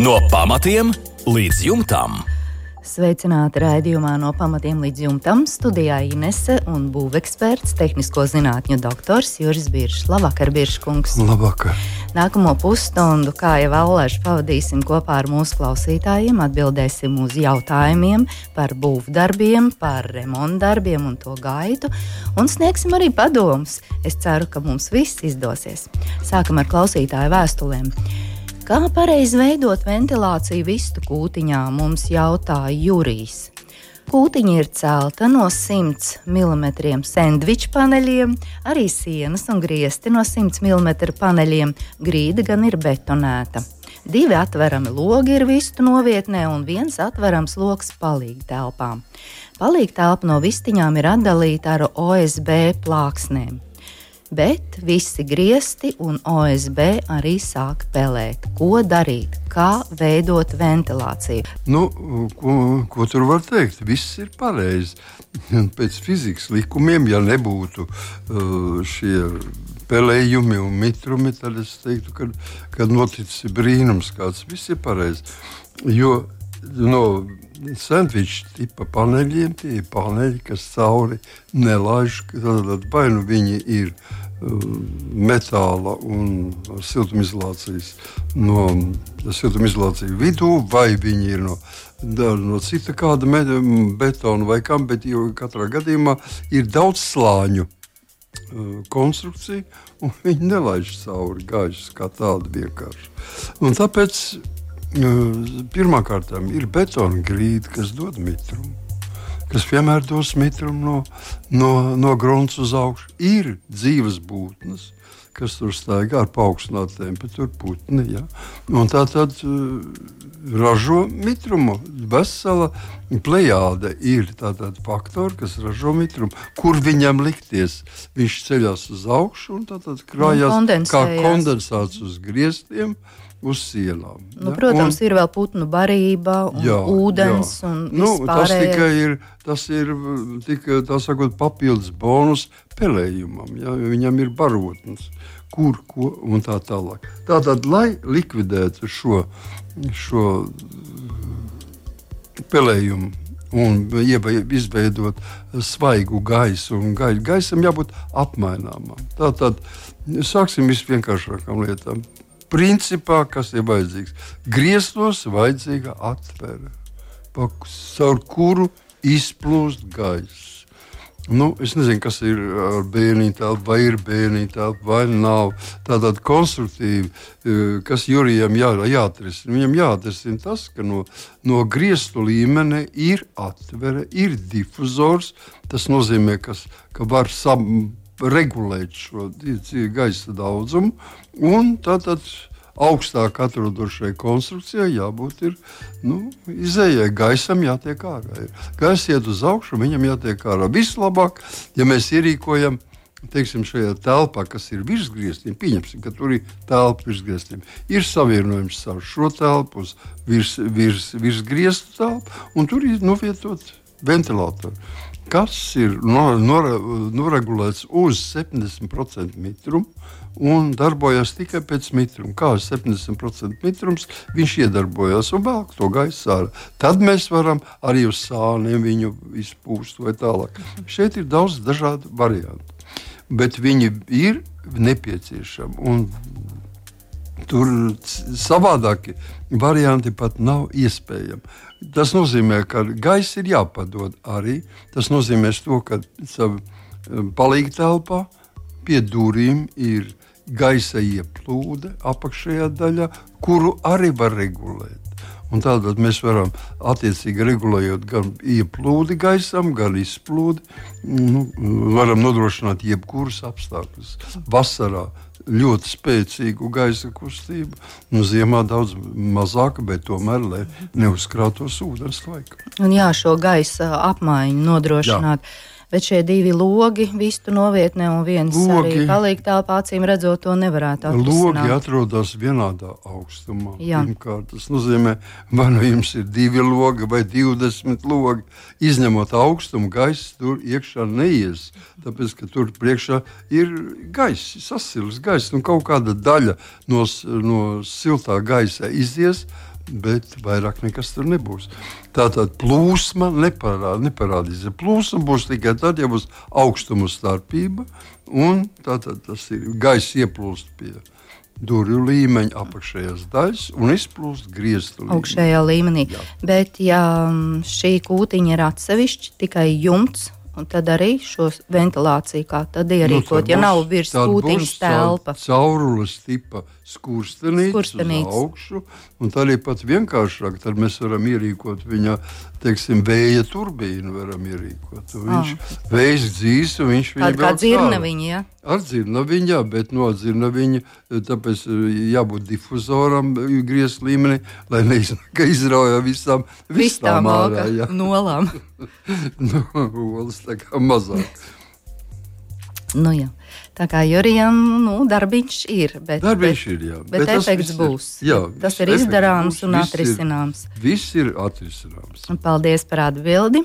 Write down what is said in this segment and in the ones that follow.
No pamatiem līdz jumtam. Sveicināti raidījumā no pamatiem līdz jumtam. Studijā Inese un būveksperts, tehnisko zinātņu doktors Juris Biršs. Labvakar, Birškungs! Labvakar! Nākamo pusstundu, kā jau Allēž, pavadīsim kopā ar mūsu klausītājiem, atbildēsim uz jautājumiem par būvdarbiem, par remontdarbiem un to gaitu, un sniegsim arī padomus. Es ceru, ka mums viss izdosies. Sākam ar klausītāju vēstulēm. Kā pareizi veidot ventilāciju vistu kūtiņā, mums jautāja Jurijs. Kūtiņa ir celta no 100 mm sandviča paneļiem, arī sienas un griezti no 100 mm paneļiem, grīda gan ir betonēta. Divi atverami logi ir vistu novietnē un viens atverams lokus palīga telpām. Palīga telpa no vistiņām ir atdalīta ar OSB plāksnēm bet visi griezti un OSB arī sāk pelēt. Ko darīt? Kā veidot ventilāciju? Nu, ko, ko tur var teikt? Viss ir pareizi. Pēc fizikas likumiem, ja nebūtu uh, šie pelējumi un mitrumi, tad es teiktu, ka, ka noticis brīnums, kāds viss ir pareizi. Jo no sandviča tipa paneļiem tie ir paneļi, kas cauri nelaiž. Tad vai nu viņi ir metāla un siltumizolācijas no siltumizolācijas vidū, vai viņi ir no, no cita kāda betona vai kam, bet katrā gadījumā ir daudz slāņu konstrukcija, un viņi nelaiž cauri gaisu kā tādu vienkārši. Un tāpēc pirmkārt ir betona grīda, kas dod mitrumu kas vienmēr dos mitrumu no, no, no grunts uz augšu. Ir dzīves būtnes, kas tur staigā ar paaugstinātu temperatūru, putni. Ja? Un tā tad uh, ražo mitrumu. Vesela plējāde ir tātad faktori, kas ražo mitrumu. Kur viņam likties? Viņš ceļās uz augšu un tātad krājās kā kondensāts uz griestiem. Uh, uz sienām. Nu, ja? protams, un, ir vēl putnu barība, un jā, ūdens jā. un nu, tas tikai ir, tas ir tikai, sakot, papildus bonus pelējumam. Ja? Viņam ir barotnes, kur ko un tā tālāk. Tātad, lai likvidētu šo, šo pelējumu. Un izveidot svaigu gaisu, un gaisam jābūt apmaināmam. Tātad sāksim visvienkāršākām lietām principā, kas ir vajadzīgs. Grieztos vajadzīga atvere, caur kuru izplūst gaiss. Nu, es nezinu, kas ir ar bērnu telpu, vai ir bērnu telpa, vai nav. Tātad konstruktīvi, e, kas Jurijam jā, jāatrisina. Viņam jāatrisina tas, ka no, no griestu līmeni ir atvere, ir difuzors. Tas nozīmē, kas, ka var sam, regulēt šo gaisa daudzumu. Tātad augstāk atrodošai konstrukcijai jābūt ir, nu, izējai, gaisam jātiek ārā. Gaisa iet uz augšu, viņam jātiek ārā. Vislabāk, ja mēs ierīkojam. Teiksim, šajā telpā, kas ir virsgrieztiem, pieņemsim, ka tur ir telpa virsgrieztiem, ir savienojums ar šo telpu, uz virs, virs, virsgrieztu telpu, un tur ir novietot ventilatoru kas ir noregulēts uz 70% mitrumu un darbojas tikai pēc mitruma. Kā 70% mitrums, viņš iedarbojas un velk to gaisu ārā. Tad mēs varam arī uz sāniem viņu izpūst vai tālāk. Šeit ir daudz dažādu variantu, bet viņi ir nepieciešami. Tur savādākie varianti pat nav iespējami. Tas nozīmē, ka gaisa ir jāpadod arī. Tas nozīmē, to, ka savā um, palīga telpā pie durvīm ir gaisa ieplūde apakšējā daļā, kuru arī var regulēt. Un tātad mēs varam attiecīgi regulējot gan ieplūdi gaisam, gan izplūdi. Nu, varam nodrošināt jebkurus apstākļus. Vasarā ļoti spēcīgu gaisa kustību. Nu, ziemā daudz mazāka, bet tomēr neuzkrātos ūdens laiku. Un jā, šo gaisa apmaiņu nodrošināt. Jā. Bet šie divi logi, vistu novietnē un viens logi, arī palīk telpā, acīm redzot, to nevarētu atrisināt. Logi atrodas vienādā augstumā. Jā. Pirmkārt, tas nozīmē, vai nu jums ir divi logi vai 20 logi. Izņemot augstumu, gaisa tur iekšā neies. Tāpēc, ka tur priekšā ir gaisa, sasilis gaisa, un kaut kāda daļa no, no siltā gaisa izies bet vairāk nekas tur nebūs. Tātad plūsma neparā, neparādīsies. Plūsma būs tikai tad, ja būs augstuma starpība, un tātad tas ir gaisa ieplūst pie durvju līmeņa apakšējās daļas un izplūst grieztu līmenī. Augšējā līmenī. Jā. Bet, ja mm, šī kūtiņa ir atsevišķa, tikai jumts Un tad arī šo ventilāciju kā tad ierīkot, nu, ja nav virs kūtiņas telpa. Caurules tipa skurstenītes uz augšu, un tā arī pat vienkāršāk, tad mēs varam ierīkot viņa, teiksim, vēja turbīnu ierīkot. Viņš ah. vējas dzīs, un viņš viņu kā dzirnaviņa, ja? Ar dzirnaviņā, bet no dzirnaviņa, tāpēc jābūt difuzoram griez līmenī, lai neiznāk izrauja visām, visām ārā. Ja. Nolām. no, olas tā kā mazāk. Nu, jā. Tā kā Jurijam nu, darbiņš ir. Bet, darbiņš bet, ir, jā. Bet, bet efekts būs. Ir, jā, tas ir izdarāms būs, un atrisināms. Ir, viss ir atrisināms. Paldies par atbildi.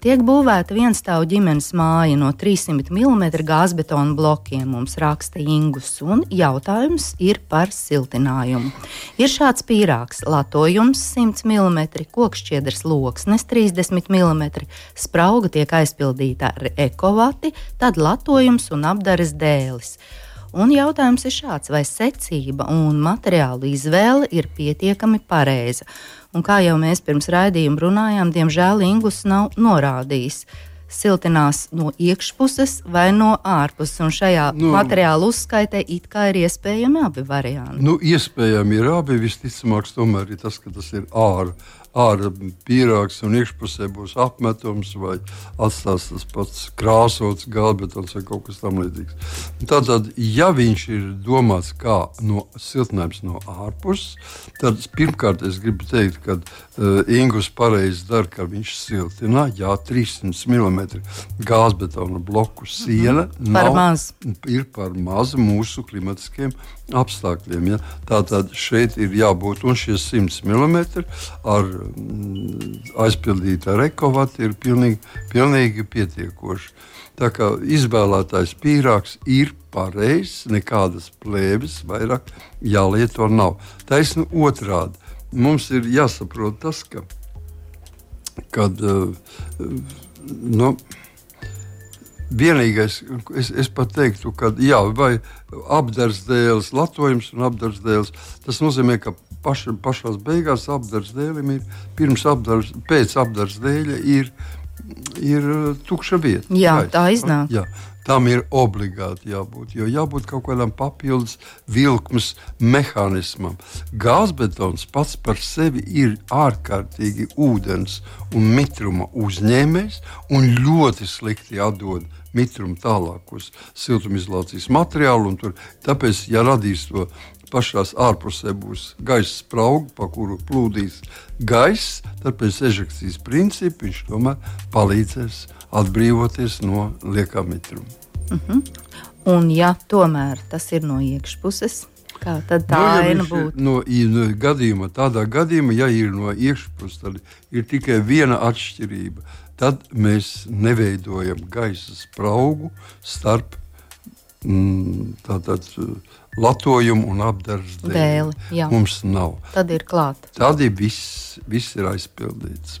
Tiek būvēta vienstāvu ģimenes māja no 300 mm gāzbetona blokiem, mums raksta Ingus, un jautājums ir par siltinājumu. Ir šāds pīrāgs, latojums 100 mm, kokšķiedras loksnes 30 mm, sprauga tiek aizpildīta ar ekovati, tad latojums un apdares dēlis. Un jautājums ir šāds, vai secība un materiālu izvēle ir pietiekami pareiza. Un kā jau mēs pirms raidījuma runājām, diemžēl Ingūns nav norādījis. Siltinās no iekšpuses vai no ārpuses. Un šajā nu, materiāla uzskaitē it kā ir iespējami abi varianti. Nu, iespējami ir abi. Visticamāk, tomēr ir tas, ka tas ir ārā ārā pīrāgs un iekšpusē būs apmetums vai atstās tas pats krāsots galbetons vai kaut kas tamlīdzīgs. Tātad, ja viņš ir domāts kā no siltinājums no ārpuses, tad pirmkārt es gribu teikt, ka uh, Ingus pareizi dara, ka viņš siltina, jā, 300 mm gāzbetona bloku siena mm -hmm. par nav, maz. ir par mazu mūsu klimatiskiem apstākļiem. Ja? Tātad šeit ir jābūt un šie 100 mm ar aizpildīta ar ekovatu ir pilnīgi, pilnīgi pietiekoši. Tā kā izvēlētais pīrāgs ir pareizs, nekādas plēves vairāk jālieto nav. Taisnu otrādi. Mums ir jāsaprot tas, ka kad, uh, nu, Vienīgais, es, es pat teiktu, ka jā, vai dēls, latojums un dēls. Tas nozīmē, ka paš, pašā beigās apgabals dēlim ir pirms apgabals, pēc apgabals dēļa ir, ir tukša vieta. Jā, Gais. tā iznāk. Jā. Tam ir obligāti jābūt, jo jābūt kaut kādam papildus vilkmes mehānismam. Gāzbetons pats par sevi ir ārkārtīgi ūdens un mitruma uzņēmējs un ļoti slikti atdod mitrumu tālāk uz siltumizolācijas materiālu. Tāpēc, ja radīs to pašā ārpusē būs gaisa sprauga, pa kuru plūdīs gaiss, tad pēc ežekcijas principa viņš tomēr palīdzēs atbrīvoties no liekā mitruma. Uh mhm. -huh. Un, ja tomēr tas ir no iekšpuses, kā tad tā no, ja būtu? No, no gadījuma, tādā gadījumā, ja ir no iekšpuses, tad ir tikai viena atšķirība tad mēs neveidojam gaisa spraugu starp mm, tātad, latojumu un apgabala dēli. Mums nav. Tad ir klāta. Tad ir viss, viss ir aizpildīts.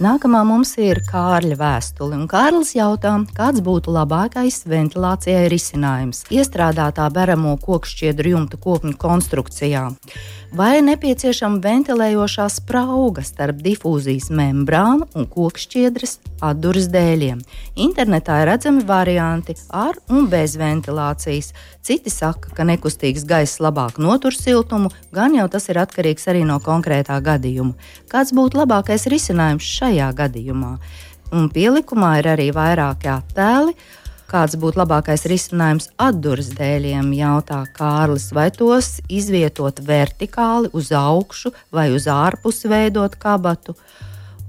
Nākamā mums ir Kārļa vēstule, Kārlis jautā, kāds būtu labākais ventilācijai risinājums iestrādātā beramo kokšķiedru jumta kopņu konstrukcijā vai nepieciešama ventilējošā sprauga starp difūzijas membrānu un kokšķiedras atduras dēļiem. Internetā ir redzami varianti ar un bez ventilācijas. Citi saka, ka nekustīgs gaiss labāk notur siltumu, gan jau tas ir atkarīgs arī no konkrētā gadījuma. Kāds būtu labākais risinājums šajā gadījumā? Un pielikumā ir arī vairāki attēli Kāds būtu labākais risinājums atduras dēļiem, jautā Kārlis, vai tos izvietot vertikāli uz augšu vai uz ārpusi veidot kabatu.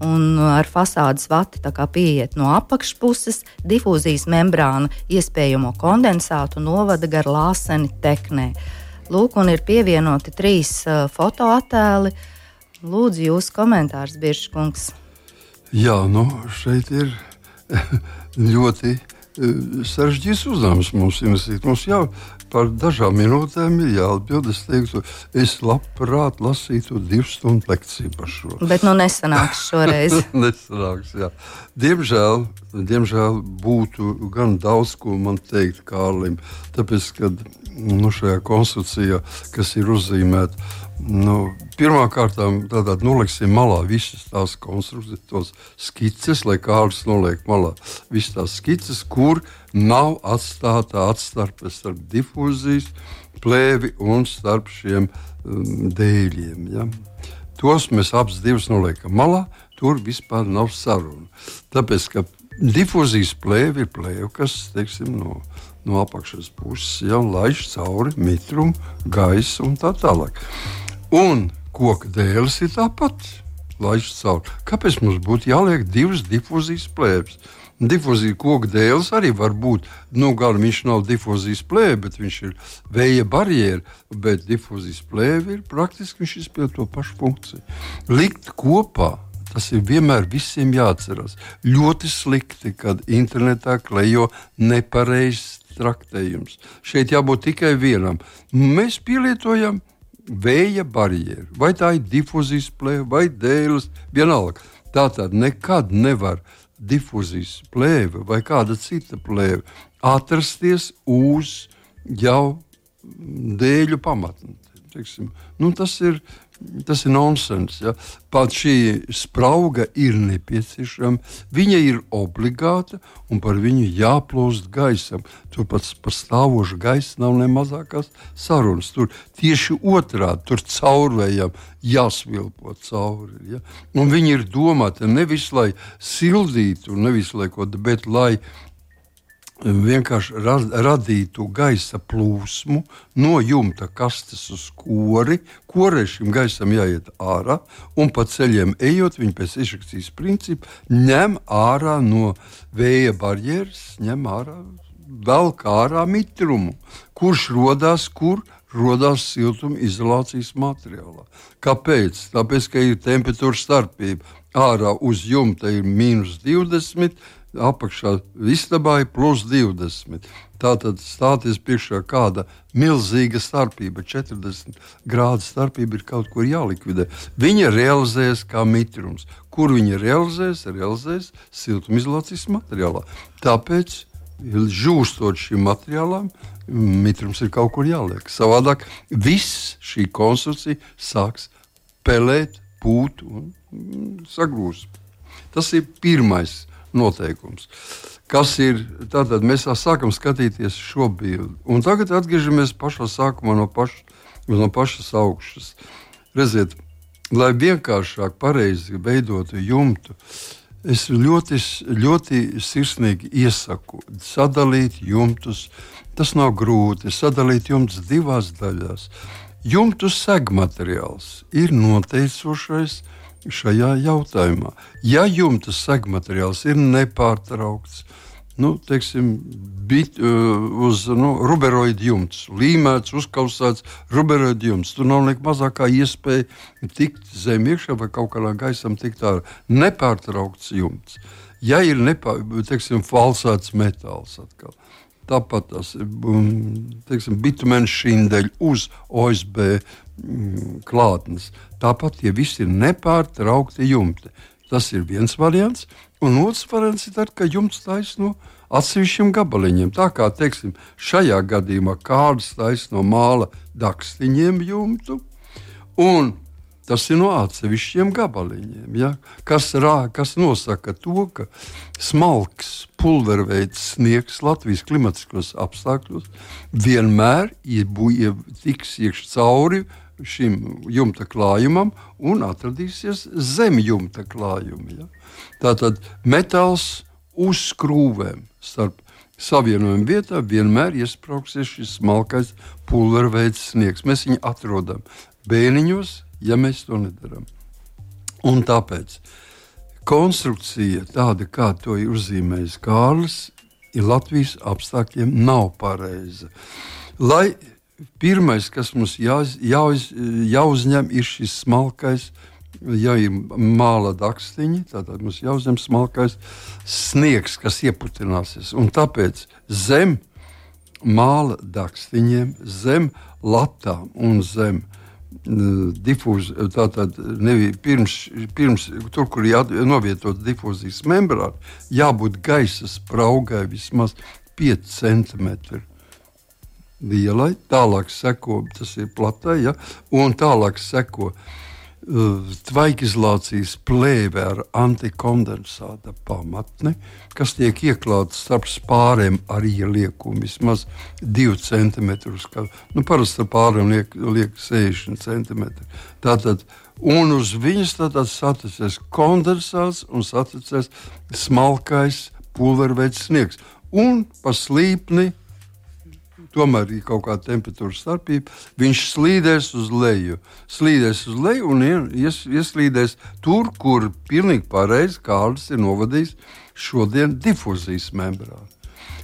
un ar fasādes vati pieiet no apakšpuses. Difūzijas membrāna iespējamo kondensātu novada gar lāseni teknē. Lūk, un ir pievienoti trīs uh, fotoattēli. Lūdzu, jūsu komentārs, Biržkungs. Jā, nu šeit ir ļoti sarežģīts uzdevums mums investīt. Mums jau par dažām minūtēm ir jāatbild. Es teiktu, es labprāt lasītu divu stundu lekciju par šo. Bet nu nesanāks šoreiz. nesanāks, jā. Diemžēl, diemžēl būtu gan daudz ko man teikt Kārlim, tāpēc, ka nu, šajā konstrukcijā, kas ir uzzīmēta, Nu, Pirmkārt, tātad noliksim malā visas tās konstrukcijas, tos skices, lai kāds noliek malā visas tās skices, kur nav atstāta atstarpe starp difūzijas plēvi un starp šiem um, dēļiem. Ja? Tos mēs abus divus noliekam malā, tur vispār nav saruna. Tāpēc, ka difūzijas plēve ir plēve, kas teiksim, no, no apakšas puses jau laiž cauri mitrumu, gaisu un tā tālāk. Un koka dēlis ir tāpat. Kāpēc mums būtu jāliek divas difūzijas plēves? Difūzija koka dēls arī var būt. Nu, gan viņš nav difūzijas plēve, bet viņš ir vēja barjera. Bet difūzijas plēve ir praktiski viņš izpilda to pašu funkciju. Likt kopā Tas ir vienmēr visiem jāatcerās. Ļoti slikti, kad internetā klejo nepareizs traktējums. Šeit jābūt tikai vienam. Mēs pielietojam vēja barjeru, vai tā ir difūzijas plēve vai dēles, vienalga. Tā tad nekad nevar difūzijas plēve vai kāda cita plēve atrasties uz jau dēļu pamatne. Nu, tas ir Tas ir nonsens. Ja? Pat šī sprauga ir nepieciešama, viņa ir obligāta un par viņu jāplūst gaisam. Tur pats par stāvošu gaisu nav ne mazākās sarunas. Tur tieši otrādi, tur caurvējām jāsvilpo cauri. Ja? Un viņi ir domāti nevis lai sildītu, nevis lai ko, bet lai vienkārši radītu gaisa plūsmu no jumta kastes uz kori. Korē šim gaisam jāiet ārā, un pa ceļiem ejot, viņi pēc izrakstīs principa ņem ārā no vēja barjeras, ņem ārā, velk ārā mitrumu, kurš rodās kur. Rodās siltuma izolācijas materiālā. Kāpēc? Tāpēc, ka ir temperatūra starpība. Ārā uz jumta ir mīnus 20, apakšā istabā ir plus 20. Tātad stāties priekšā kāda milzīga starpība, 40 grādu starpība ir kaut kur jālikvidē. Viņa realizēs kā mitrums. Kur viņa realizēs? Realizēs siltumizolācijas materiālā. Tāpēc, žūstot šim materiālam, mitrums ir kaut kur jāliek. Savādāk viss šī konstrukcija sāks pelēt, pūt un sagrūst. Tas ir pirmais noteikums. Kas ir? Tātad mēs sākam skatīties šo bildi. Un tagad atgriežamies pašā sākumā no, paš, no pašas augšas. Redziet, lai vienkāršāk, pareizi veidotu jumtu, es ļoti, ļoti sirsnīgi iesaku sadalīt jumtus. Tas nav grūti sadalīt jumtus divās daļās. Jumtu segmateriāls ir noteicošais šajā jautājumā. Ja jumta segmateriāls ir nepārtraukts, nu, teiksim, bit, uh, uz nu, ruberoidu jumts, līmēts, uzkausēts ruberoidu jumts, tur nav nekā mazākā iespēja tikt zem iekšā vai kaut kādā gaisam tikt ārā. Nepārtraukts jumts. Ja ir nepār, teiksim, falsēts metāls atkal. Tāpat tas ir bitumēns šīndeļa uz OSB klātnes. Tāpat tie visi ir nepārtraukti jumti. Tas ir viens variants. Un otrs variants ir tāds, ka jumts taisno no atsevišķiem gabaliņiem. Tā kā teiksim, šajā gadījumā kāds taisno no māla dakstiņiem jumtu. Un Tas ir no atsevišķiem gabaliņiem, ja? kas, rā, kas nosaka to, ka smalks pulverveids sniegs Latvijas klimatiskos apstākļos vienmēr ja tiks iekšā cauri šim jumta klājumam un atradīsies zem jumta klājuma. Ja? Tātad metāls uz skrūvēm starp savienojuma vietā vienmēr iesprāgsies šis smalkais pulverveids sniegs. Mēs viņu atrodam bēniņos, ja mēs to nedarām. Un tāpēc, konstrukcija, tāda kā to ir uzzīmējis Kārlis, ir Latvijas apstākļiem nav pareiza. Lai pirmais, kas mums jāuz, jāuz, jāuzņem, ir šis smalkais. Ja ir māla dakstiņi, tad mums jāuzņem smalkais sniegs, kas ieputināsies. Un tāpēc zem māla dakstiņiem, zem latām un zem uh, difūzija, tātad nevi, pirms, pirms tur, kur jānovietot difūzijas membrāna, jābūt gaisa spraugai vismaz 5 cm lielai, tālāk seko, tas ir platai, ja, un tālāk seko uh, tvaikizolācijas plēve ar antikondensāta pamatni, kas tiek ieklāta starp spāriem ar ieliekumu vismaz 2 cm. Nu, parasti ar pāriem liek, liek 60 cm. Tātad, un uz viņas saticēs kondensāts un saticēs smalkais pulverveids sniegs. Un pa slīpni tomēr ir kaut kāda temperatūras starpība, viņš slīdēs uz leju. Slīdēs uz leju un ies, ieslīdēs tur, kur pilnīgi pareizi Kārlis ir novadījis šodien difuzijas membrānu.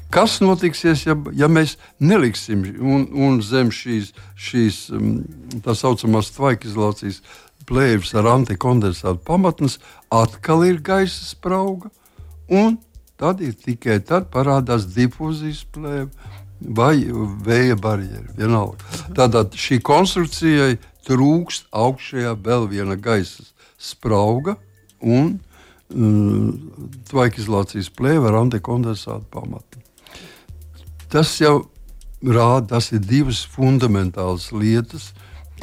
Kas notiksies, ja, ja mēs neliksim un, un zem šīs, šīs um, tā saucamās tvaikizolācijas plēves ar antikondensātu pamatnes, atkal ir gaisa sprauga, tad ir tikai tad parādās difuzijas plēve vai vēja barjeri. Vienalga. Tātad šī konstrukcijai trūkst augšējā vēl viena gaisa sprauga un mm, tvaikizolācijas plēve ar antikondensātu pamatu. Tas jau rāda, tas ir divas fundamentālas lietas,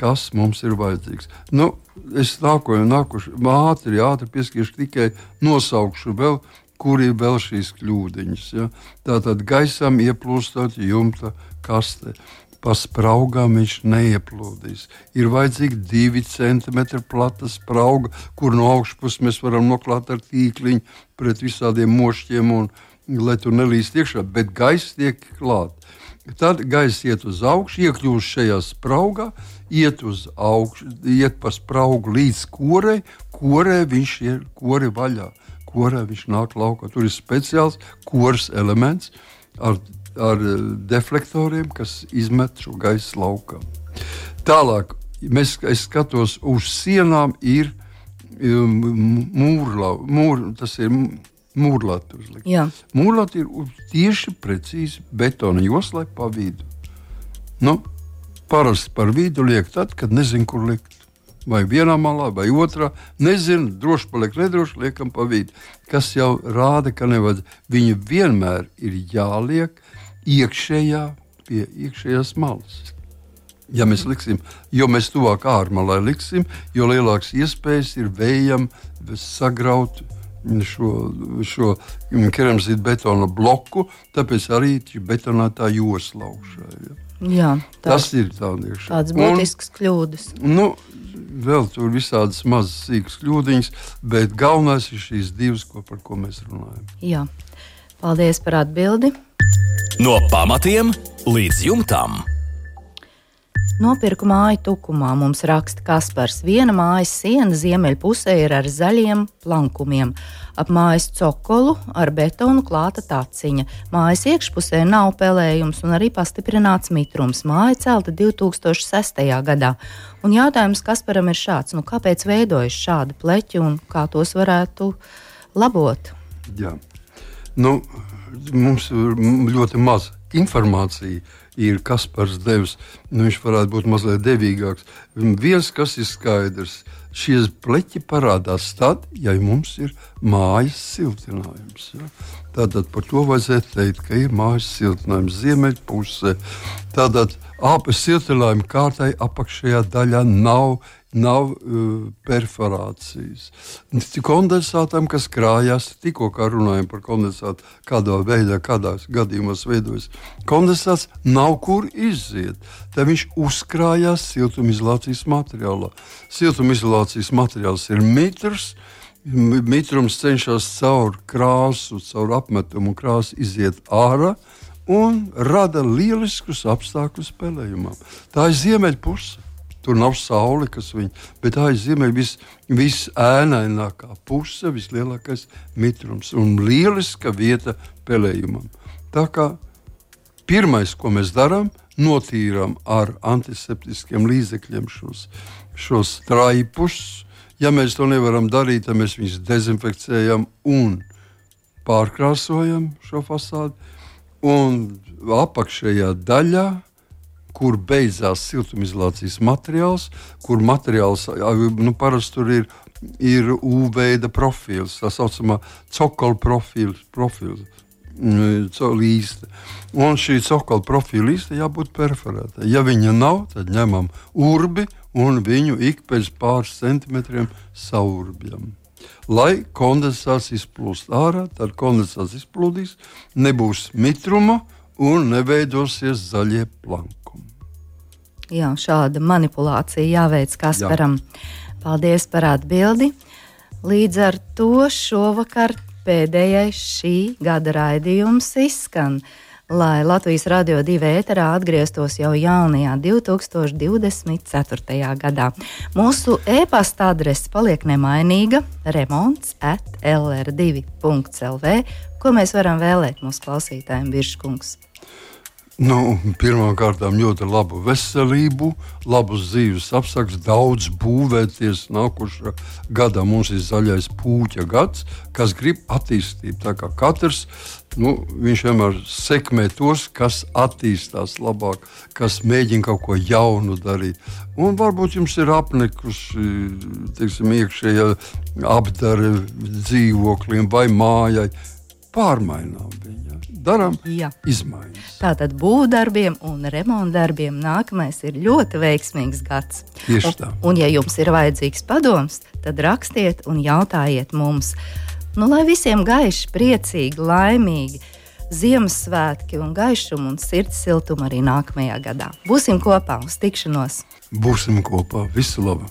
kas mums ir vajadzīgs. Nu, es nāku, nākuši, ātri, ātri pieskaršu tikai nosaukšu vēl kur ir vēl šīs kļūdiņas. Ja? Tātad gaisam ieplūstot jumta kaste. Pa spraugām viņš neieplūdīs. Ir vajadzīga divi centimetri plata sprauga, kur no augšpuses mēs varam noklāt ar tīkliņu pret visādiem mošķiem, un, lai tur nelīst iekšā, bet gaisa tiek klāta. Tad gaisa iet uz augšu, iekļūst šajā spraugā, iet uz augšu, iet pa spraugu līdz korei, korei viņš ir kori vaļā korā viņš nāk laukā. Tur ir speciāls koras elements ar, ar deflektoriem, kas izmet šo gaisu laukā. Tālāk, mēs, es skatos uz sienām, ir um, mūrla, mūr, tas ir mūrlāti. Mūrlāti ir tieši precīzi betona joslai pa vidu. Nu, parasti par vidu liek tad, kad nezinu, kur likt vai vienā malā, vai otrā. Nezinu, droši paliek nedroši, liekam pa vidu. Kas jau rāda, ka nevajag. Viņi vienmēr ir jāliek iekšējā, pie iekšējās malas. Ja mēs liksim, jo mēs tuvāk ārmalai liksim, jo lielākas iespējas ir vējam sagraut šo, šo keramzītu betona bloku, tāpēc arī betonētā josla augšā. Ja. Jā, tā, tas ir tāds būtisks kļūdas. Nu, vēl tur visādas mazas sīkas kļūdiņas, bet galvenais ir šīs divas, ko, par ko mēs runājam. Jā. Paldies par atbildi. No pamatiem līdz jumtam. Nopirku māju tukumā, mums raksta Kaspars. Viena mājas siena ziemeļpusē ir ar zaļiem plankumiem. Ap mājas cokolu ar betonu klāta taciņa. Mājas iekšpusē nav pelējums un arī pastiprināts mitrums. Māja celta 2006. gadā. Un jautājums Kasparam ir šāds: nu, kāpēc veidojas šādi pleķi un kā tos varētu labot? Jā. Nu, mums ir ļoti maz informācija ir Kaspars devis. Nu, viņš varētu būt mazliet devīgāks. Viens, kas ir skaidrs, šie pleķi parādās tad, ja mums ir mājas siltinājums. Ja? Tātad par to vajadzētu teikt, ka ir mājas siltinājums ziemeļpusē. Tātad āpes siltinājuma kārtai apakšējā daļā nav nav uh, perforācijas. Kondensātam, kas krājās, tikko runājām par kondensātu, kādā veidā, kādās gadījumos veidojas. Kondensāts nav kur iziet. Tad viņš uzkrājās siltumizolācijas materiālā. Siltumizolācijas materiāls ir mitrs. Mitrums cenšas caur krāsu, caur apmetumu krāsu iziet ārā un rada lieliskus apstākļus spēlējumam. Tā ir ziemeļpuse. Tur nav saule, kas viņu, bet aizzīmē viss vis ēnainākā puse, vislielākais mitrums un lieliska vieta pelējumam. Tā kā pirmais, ko mēs darām, notīrām ar antiseptiskiem līdzekļiem šos, šos traipus. Ja mēs to nevaram darīt, tad mēs viņus dezinfekcijam un pārkrāsojam šo fasādi. Un apakšējā daļā, kur beidzās siltumizolācijas materiāls, kur materiāls nu, parasti tur ir, ir UV profils, tā saucamā cokola profils. profils līste. Un šī cokola profila līste jābūt perforētai. Ja viņa nav, tad ņemam urbi un viņu ik pēc pāris centimetriem saurbjam. Lai kondensāts izplūst ārā, tad kondensāts izplūdīs, nebūs mitruma un neveidosies zaļie plankumi. Jā, šāda manipulācija jāveic Kasparam. Jā. Paldies par atbildi. Līdz ar to šovakar pēdējais šī gada raidījums izskan. Lai Latvijas radio divi ēterā atgrieztos jau jaunajā 2024. gadā. Mūsu e-pasta adrese paliek nemainīga - remonds at lr2.lv, ko mēs varam vēlēt mūsu klausītājiem Birškungs. Nu, Pirmkārt, ļoti labu veselību, labus dzīves apstākļus, daudz būvēties. Nākošā gadā mums ir zaļais puķa gads, kas grib attīstību. Tā kā katrs nu, vienmēr sekmē tos, kas attīstās labāk, kas mēģina kaut ko jaunu darīt. Un varbūt jums ir apnikusi teiksim, iekšējā apdara dzīvoklim vai mājai. Pārmainām darām izmaiņas. Tātad būvdarbiem un remontdarbiem nākamais ir ļoti veiksmīgs gads. Tieši tā. Un, un ja jums ir vajadzīgs padoms, tad rakstiet un jautājiet mums. Nu, lai visiem gaiši, priecīgi, laimīgi, Ziemassvētki un gaišumu un sirds siltumu arī nākamajā gadā. Būsim kopā uz tikšanos! Būsim kopā! Visu labu!